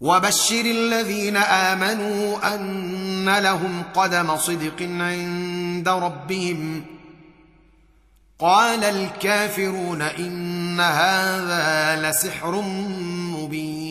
وبشر الذين آمنوا أن لهم قدم صدق عند ربهم. قال الكافرون إن هذا لسحر مبين.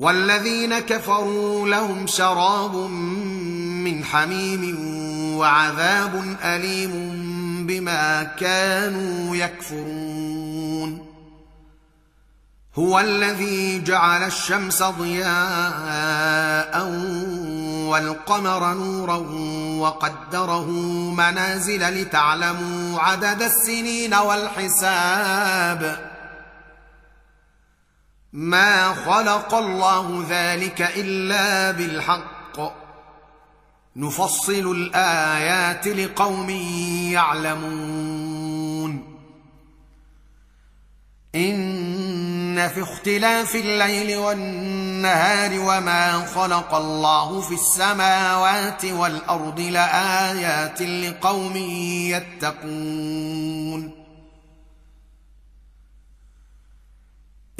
والذين كفروا لهم شراب من حميم وعذاب أليم بما كانوا يكفرون. هو الذي جعل الشمس ضياء والقمر نورا وقدره منازل لتعلموا عدد السنين والحساب. ما خلق الله ذلك الا بالحق. نفصل الايات لقوم يعلمون. ان في اختلاف الليل والنهار وما خلق الله في السماوات والارض لايات لقوم يتقون.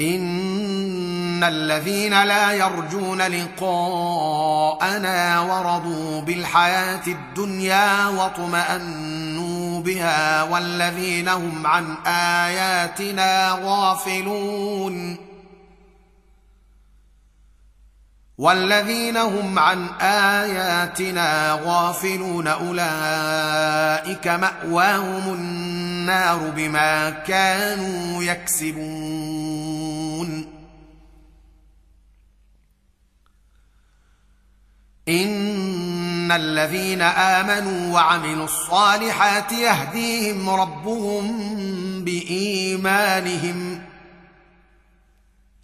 ان الذين لا يرجون لقاءنا ورضوا بالحياة الدنيا واطمانوا بها والذين هم عن اياتنا غافلون والذين هم عن آياتنا غافلون أولئك مأواهم النار بما كانوا يكسبون. إن الذين آمنوا وعملوا الصالحات يهديهم ربهم بإيمانهم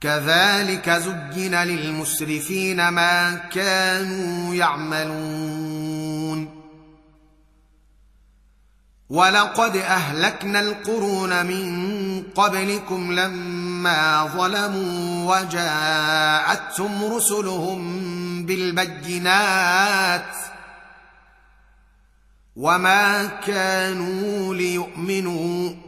كذلك زين للمسرفين ما كانوا يعملون. ولقد أهلكنا القرون من قبلكم لما ظلموا وجاءتهم رسلهم بالبينات وما كانوا ليؤمنوا.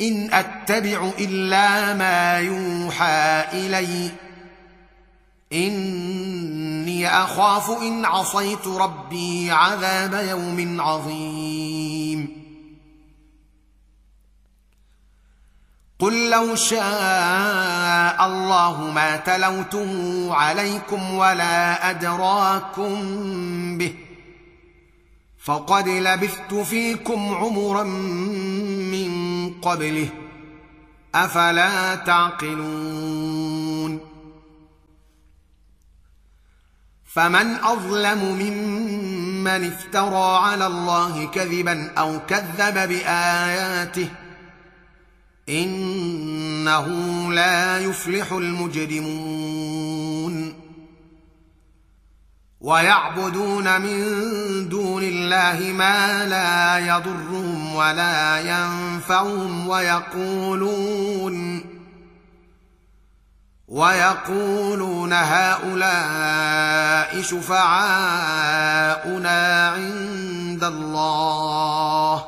إن أتبع إلا ما يوحى إلي. إني أخاف إن عصيت ربي عذاب يوم عظيم. قل لو شاء الله ما تلوته عليكم ولا أدراكم به. فقد لبثت فيكم عمرا من قبله أفلا تعقلون فمن أظلم ممن افترى على الله كذبا أو كذب بآياته إنه لا يفلح المجرمون ويعبدون من دون الله ما لا يضرهم ولا ينفعهم ويقولون ويقولون هؤلاء شفعاؤنا عند الله.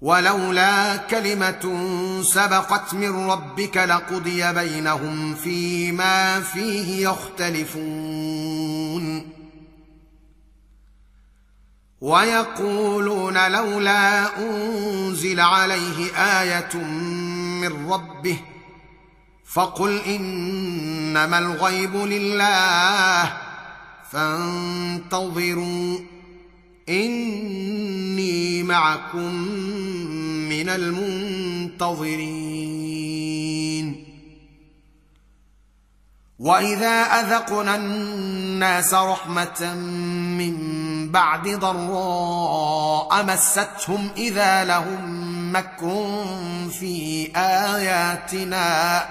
ولولا كلمة سبقت من ربك لقضي بينهم فيما فيه يختلفون. ويقولون لولا أنزل عليه آية من ربه فقل إنما الغيب لله فانتظروا. إني معكم من المنتظرين. وإذا أذقنا الناس رحمة من بعد ضراء مستهم إذا لهم مكر في آياتنا.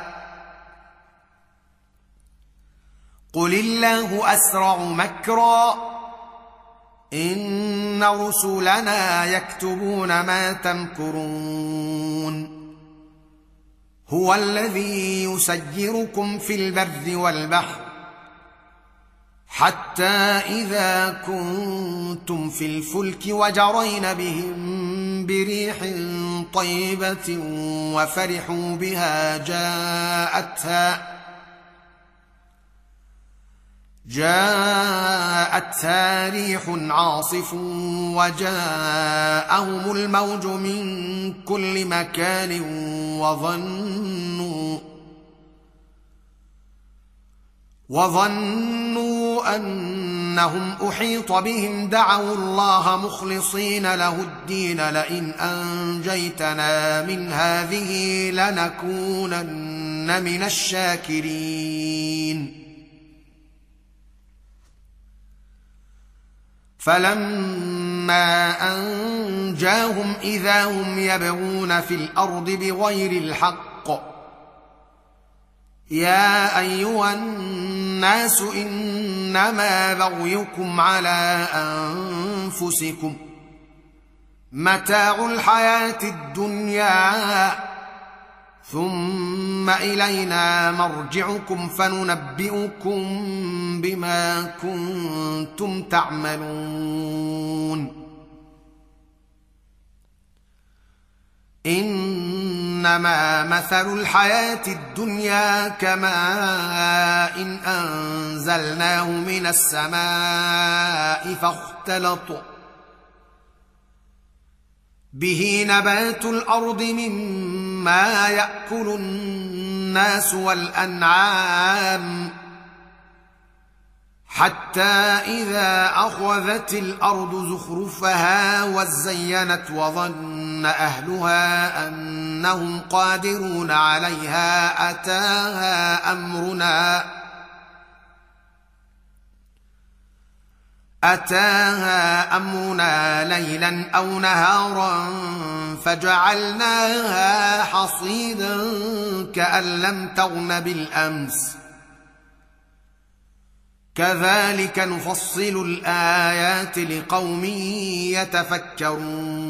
قل الله أسرع مكرا. ان رسلنا يكتبون ما تمكرون هو الذي يسيركم في البر والبحر حتى اذا كنتم في الفلك وجرين بهم بريح طيبه وفرحوا بها جاءتها جاءتها ريح عاصف وجاءهم الموج من كل مكان وظنوا وظنوا أنهم أحيط بهم. دعوا الله مخلصين له الدين. لئن أنجيتنا من هذه لنكونن من الشاكرين. فلما انجاهم اذا هم يبغون في الأرض بغير الحق يا ايها الناس انما بغيكم على انفسكم متاع الحياة الدنيا ثم إلينا مرجعكم فننبئكم بما كنتم تعملون. إنما مثل الحياة الدنيا كماء إن أنزلناه من السماء فاختلط به نبات الأرض مما ياكل الناس والانعام حتى اذا اخذت الأرض زخرفها وزينت وظن اهلها انهم قادرون عليها اتاها امرنا أتاها أمرنا ليلا أو نهارا فجعلناها حصيدا كأن لم تغن بالأمس. كذلك نفصل الآيات لقوم يتفكرون.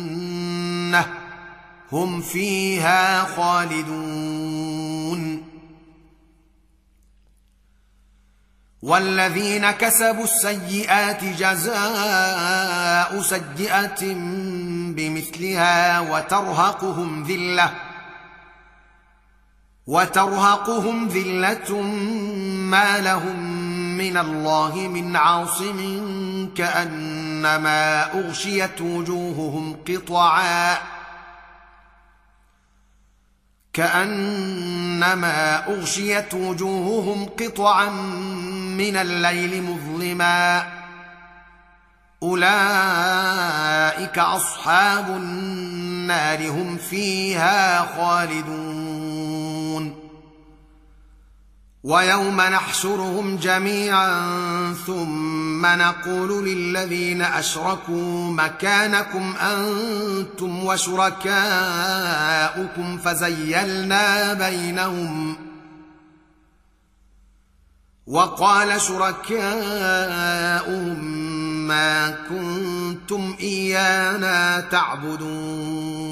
الجنة هم فيها خالدون. والذين كسبوا السيئات جزاء سيئة بمثلها وترهقهم ذلة وترهقهم ذلة ما لهم من الله من عاصم كأنما أغشيت وجوههم قطعا كأنما أغشيت وجوههم قطعا من الليل مظلما أولئك أصحاب النار هم فيها خالدون ويوم نحشرهم جميعا ثم نقول للذين أشركوا مكانكم أنتم وشركاؤكم فزيلنا بينهم. وقال شركاؤهم ما كنتم إيانا تعبدون.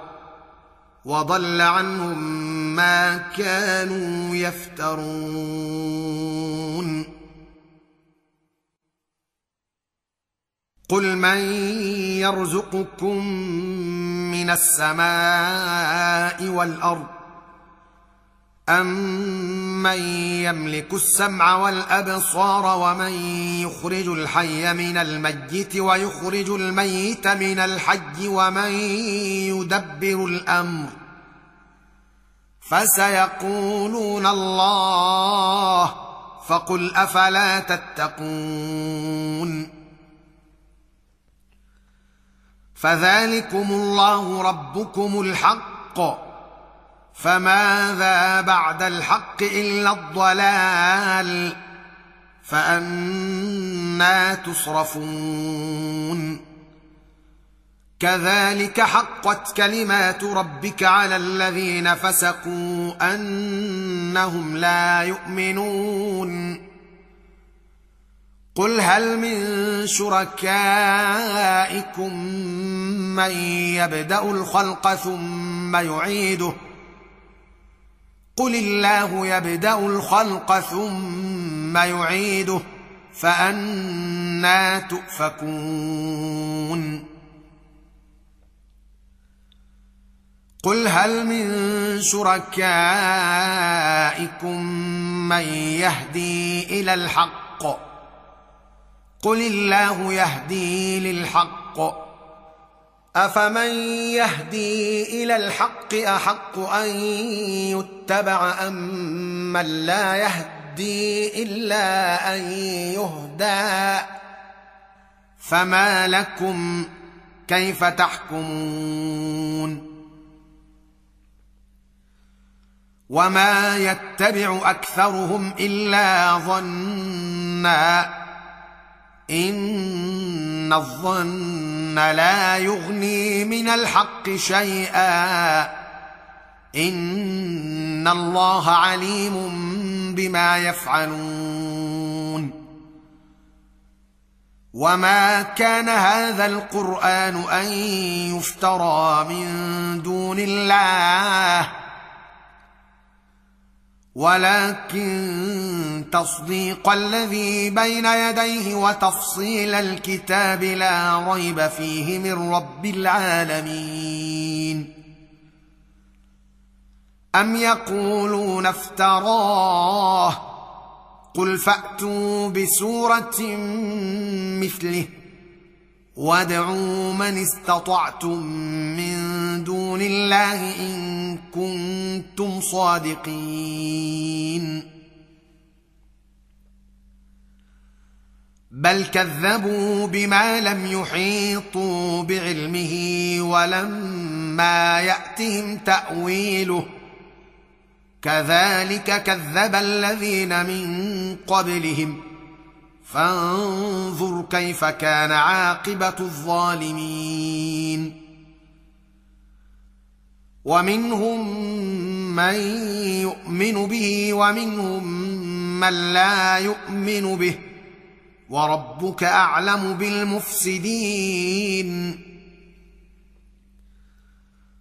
وضل عنهم ما كانوا يفترون. قل من يرزقكم من السماء والأرض امن يملك السمع والابصار ومن يخرج الحي من الميت ويخرج الميت من الحي ومن يدبر الامر فسيقولون الله فقل افلا تتقون فذلكم الله ربكم الحق فماذا بعد الحق إلا الضلال فأنا تصرفون كذلك حقت كلمات ربك على الذين فسقوا أنهم لا يؤمنون قل هل من شركائكم من يبدأ الخلق ثم يعيده قل الله يبدا الخلق ثم يعيده فانا تؤفكون قل هل من شركائكم من يهدي إلى الحق؟ قل الله يهدي للحق افمن يهدي إلى الحق احق ان يتبع ام من لا يهدي الا ان يهدى فما لكم كيف تحكمون وما يتبع اكثرهم الا ظنا ان الظن لا يغني من الحق شيئا ان الله عليم بما يفعلون وما كان هذا القران ان يفترى من دون الله ولكن تصديق الذي بين يديه وتفصيل الكتاب لا ريب فيه من رب العالمين. أم يقولون افتراه؟ قل فأتوا بسورة مثله. وادعوا من استطعتم من دون الله ان كنتم صادقين بل كذبوا بما لم يحيطوا بعلمه ولما ياتهم تاويله كذلك كذب الذين من قبلهم فانظر كيف كان عاقبة الظالمين. ومنهم من يؤمن به ومنهم من لا يؤمن به. وربك أعلم بالمفسدين.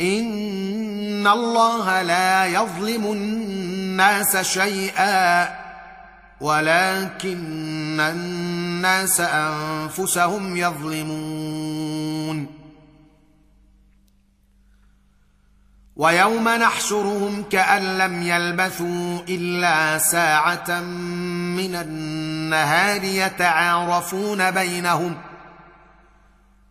ان الله لا يظلم الناس شيئا ولكن الناس انفسهم يظلمون ويوم نحشرهم كان لم يلبثوا الا ساعه من النهار يتعارفون بينهم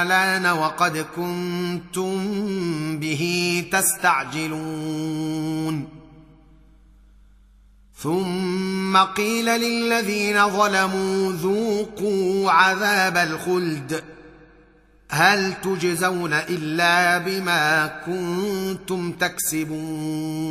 آلان وقد كنتم به تستعجلون. ثم قيل للذين ظلموا ذوقوا عذاب الخلد. هل تجزون إلا بما كنتم تكسبون؟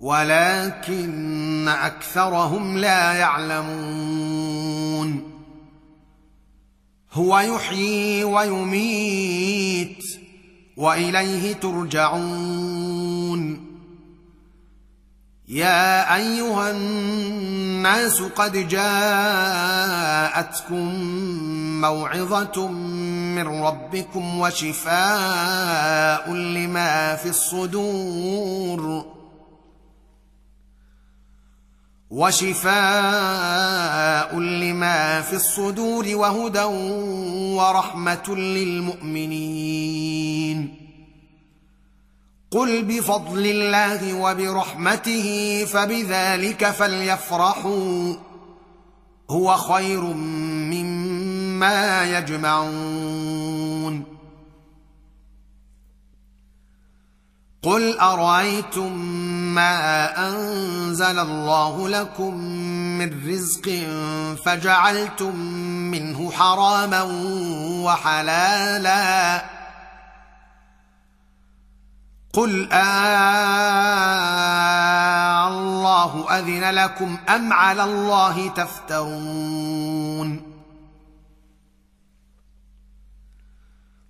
ولكن أكثرهم لا يعلمون. هو يحيي ويميت وإليه ترجعون. يا أيها الناس قد جاءتكم موعظة من ربكم وشفاء لما في الصدور. وشفاء لما في الصدور وهدى ورحمة للمؤمنين. قل بفضل الله وبرحمته فبذلك فليفرحوا. هو خير مما يجمعون. قل ارايتم ما انزل الله لكم من رزق فجعلتم منه حراما وحلالا قل آه الله اذن لكم ام على الله تفترون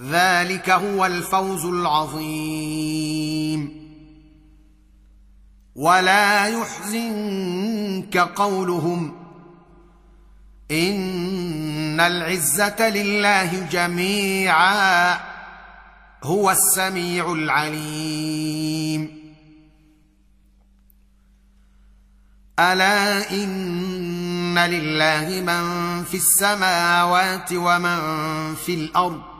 ذلك هو الفوز العظيم. ولا يحزنك قولهم إن العزة لله جميعا هو السميع العليم. ألا إن لله من في السماوات ومن في الأرض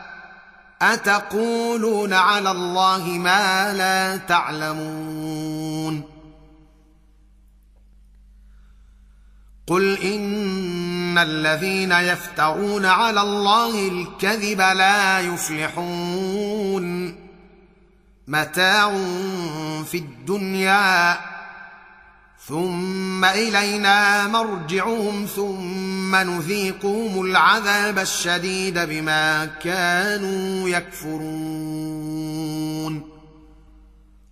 أتقولون على الله ما لا تعلمون؟ قل إن الذين يفترون على الله الكذب لا يفلحون. متاع في الدنيا ثم إلينا مرجعهم ثم نذيقهم العذاب الشديد بما كانوا يكفرون.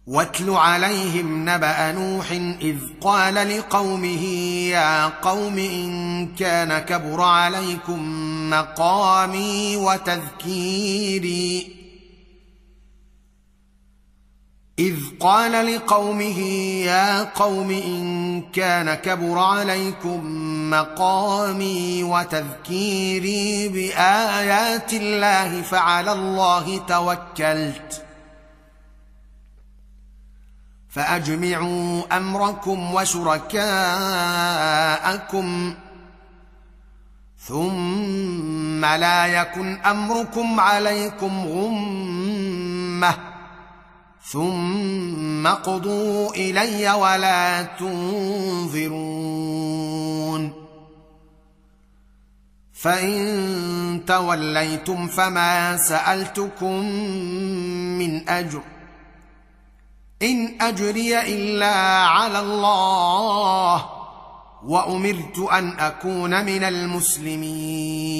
واتل عليهم نبأ نوح إذ قال لقومه يا قوم إن كان كبر عليكم مقامي وتذكيري. إذ قال لقومه يا قوم إن كان كبر عليكم مقامي وتذكيري بآيات الله فعلى الله توكلت. فأجمعوا أمركم وشركاءكم ثم لا يكن أمركم عليكم غمة. ثم اقضوا الي ولا تنظرون فان توليتم فما سالتكم من اجر ان اجري الا على الله وامرت ان اكون من المسلمين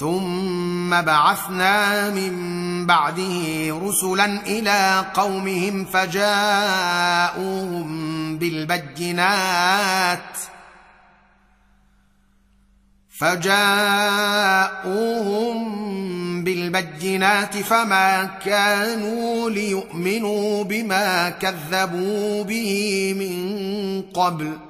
ثم بعثنا من بعده رسلا إلى قومهم فجاءوهم بالبينات فجاءوهم بالبينات فما كانوا ليؤمنوا بما كذبوا به من قبل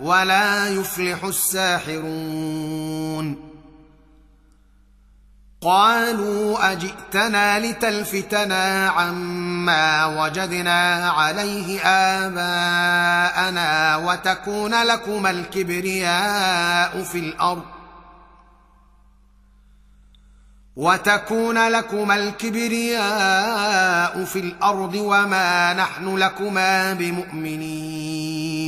ولا يفلح الساحرون. قالوا أجئتنا لتلفتنا عما وجدنا عليه آباءنا وتكون لكما الكبرياء في الأرض. وتكون لكما الكبرياء في الأرض وما نحن لكما بمؤمنين.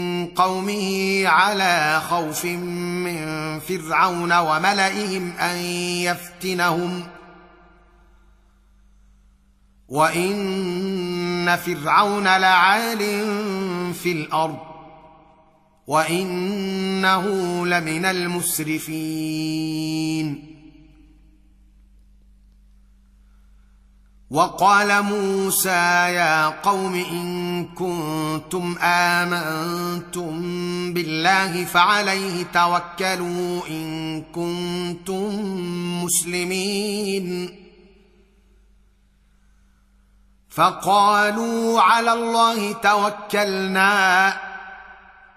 قومه على خوف من فرعون وملئهم أن يفتنهم وإن فرعون لعال في الأرض وإنه لمن المسرفين وقال موسى يا قوم إن كنتم آمنتم بالله فعليه توكلوا إن كنتم مسلمين. فقالوا على الله توكلنا.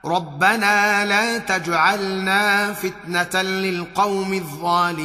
ربنا لا تجعلنا فتنة للقوم الظالمين.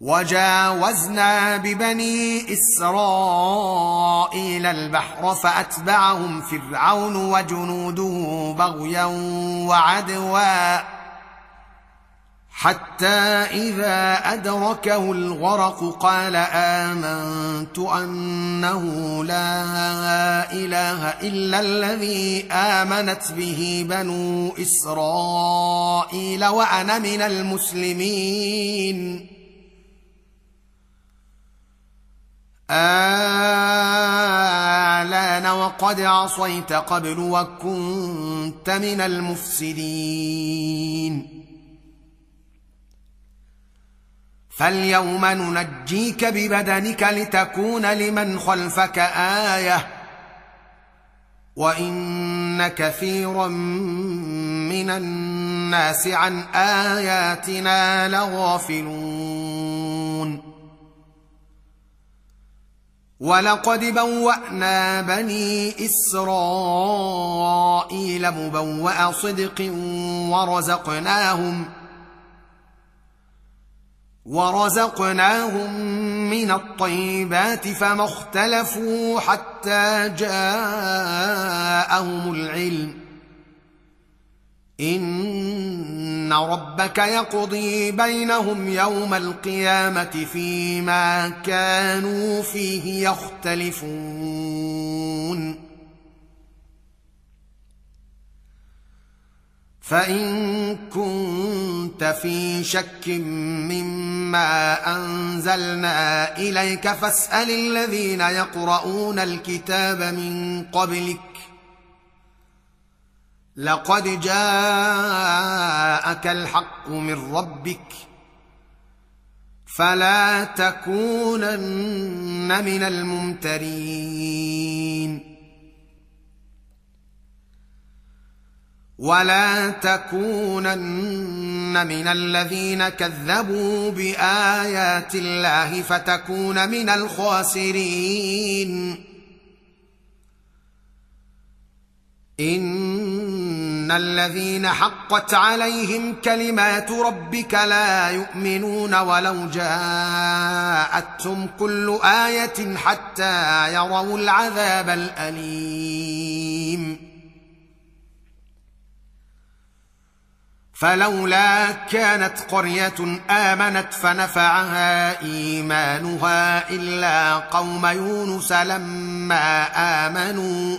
وجاوزنا ببني إسرائيل البحر فأتبعهم فرعون وجنوده بغيا وعدوا حتى إذا أدركه الغرق قال آمنت أنه لا إله إلا الذي آمنت به بنو إسرائيل وأنا من المسلمين. آلان وقد عصيت قبل وكنت من المفسدين. فاليوم ننجيك ببدنك لتكون لمن خلفك آية وإن كثيرا من الناس عن آياتنا لغافلون. ولقد بوأنا بني إسرائيل مبوأ صدق ورزقناهم ورزقناهم من الطيبات فما اختلفوا حتى جاءهم العلم إن ربك يقضي بينهم يوم القيامة فيما كانوا فيه يختلفون. فإن كنت في شك مما أنزلنا إليك فاسأل الذين يقرؤون الكتاب من قبلك لقد جاءك الحق من ربك فلا تكونن من الممترين. ولا تكونن من الذين كذبوا بآيات الله فتكون من الخاسرين. إن الذين حقت عليهم كلمات ربك لا يؤمنون ولو جاءتهم كل آية حتى يروا العذاب الأليم. فلولا كانت قرية آمنت فنفعها إيمانها إلا قوم يونس لما آمنوا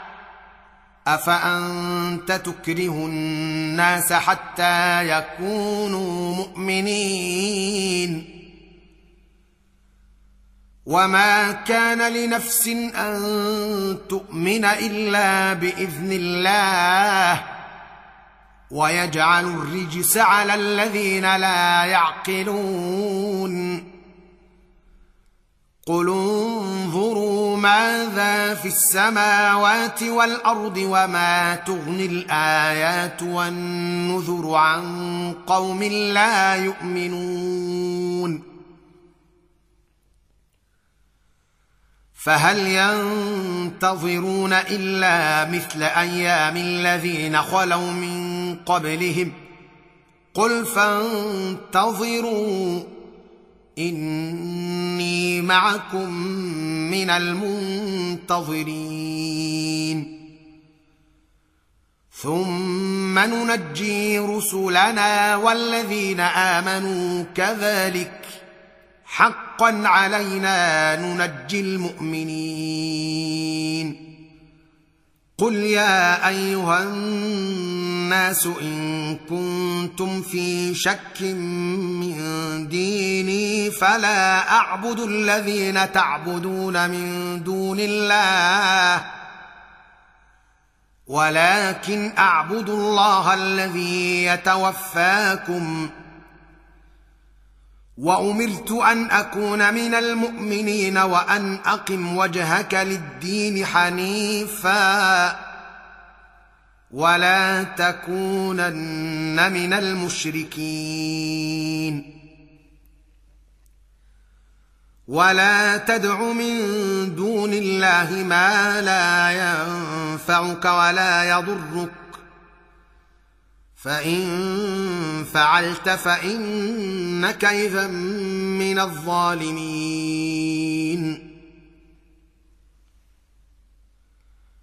أفأنت تكره الناس حتى يكونوا مؤمنين؟ وما كان لنفس أن تؤمن إلا بإذن الله. ويجعل الرجس على الذين لا يعقلون. قل انظروا ماذا في السماوات والأرض وما تغني الآيات والنذر عن قوم لا يؤمنون فهل ينتظرون إلا مثل أيام الذين خلوا من قبلهم قل فانتظروا اني معكم من المنتظرين. ثم ننجي رسلنا والذين آمنوا كذلك. حقا علينا ننجي المؤمنين. قل يا أيها الناس إن كنتم في شك من ديني فلا أعبد الذين تعبدون من دون الله ولكن أعبد الله الذي يتوفاكم. وأمرت أن أكون من المؤمنين وأن أقم وجهك للدين حنيفا. ولا تكونن من المشركين. ولا تدع من دون الله ما لا ينفعك ولا يضرك. فإن فعلت فإنك اذا من الظالمين.